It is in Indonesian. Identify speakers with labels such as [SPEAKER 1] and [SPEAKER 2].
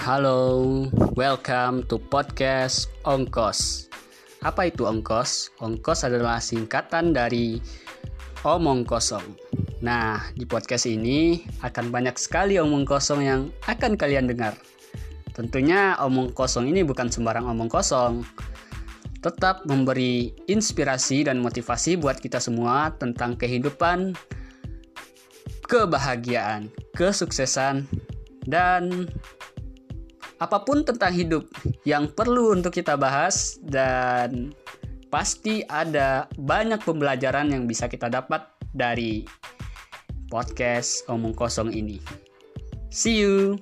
[SPEAKER 1] Halo, welcome to podcast Ongkos. Apa itu ongkos? Ongkos adalah singkatan dari omong kosong. Nah, di podcast ini akan banyak sekali omong kosong yang akan kalian dengar. Tentunya omong kosong ini bukan sembarang omong kosong. Tetap memberi inspirasi dan motivasi buat kita semua tentang kehidupan, kebahagiaan, kesuksesan, dan apa pun tentang hidup yang perlu untuk kita bahas dan pasti ada banyak pembelajaran yang bisa kita dapat dari podcast omong kosong ini. See you.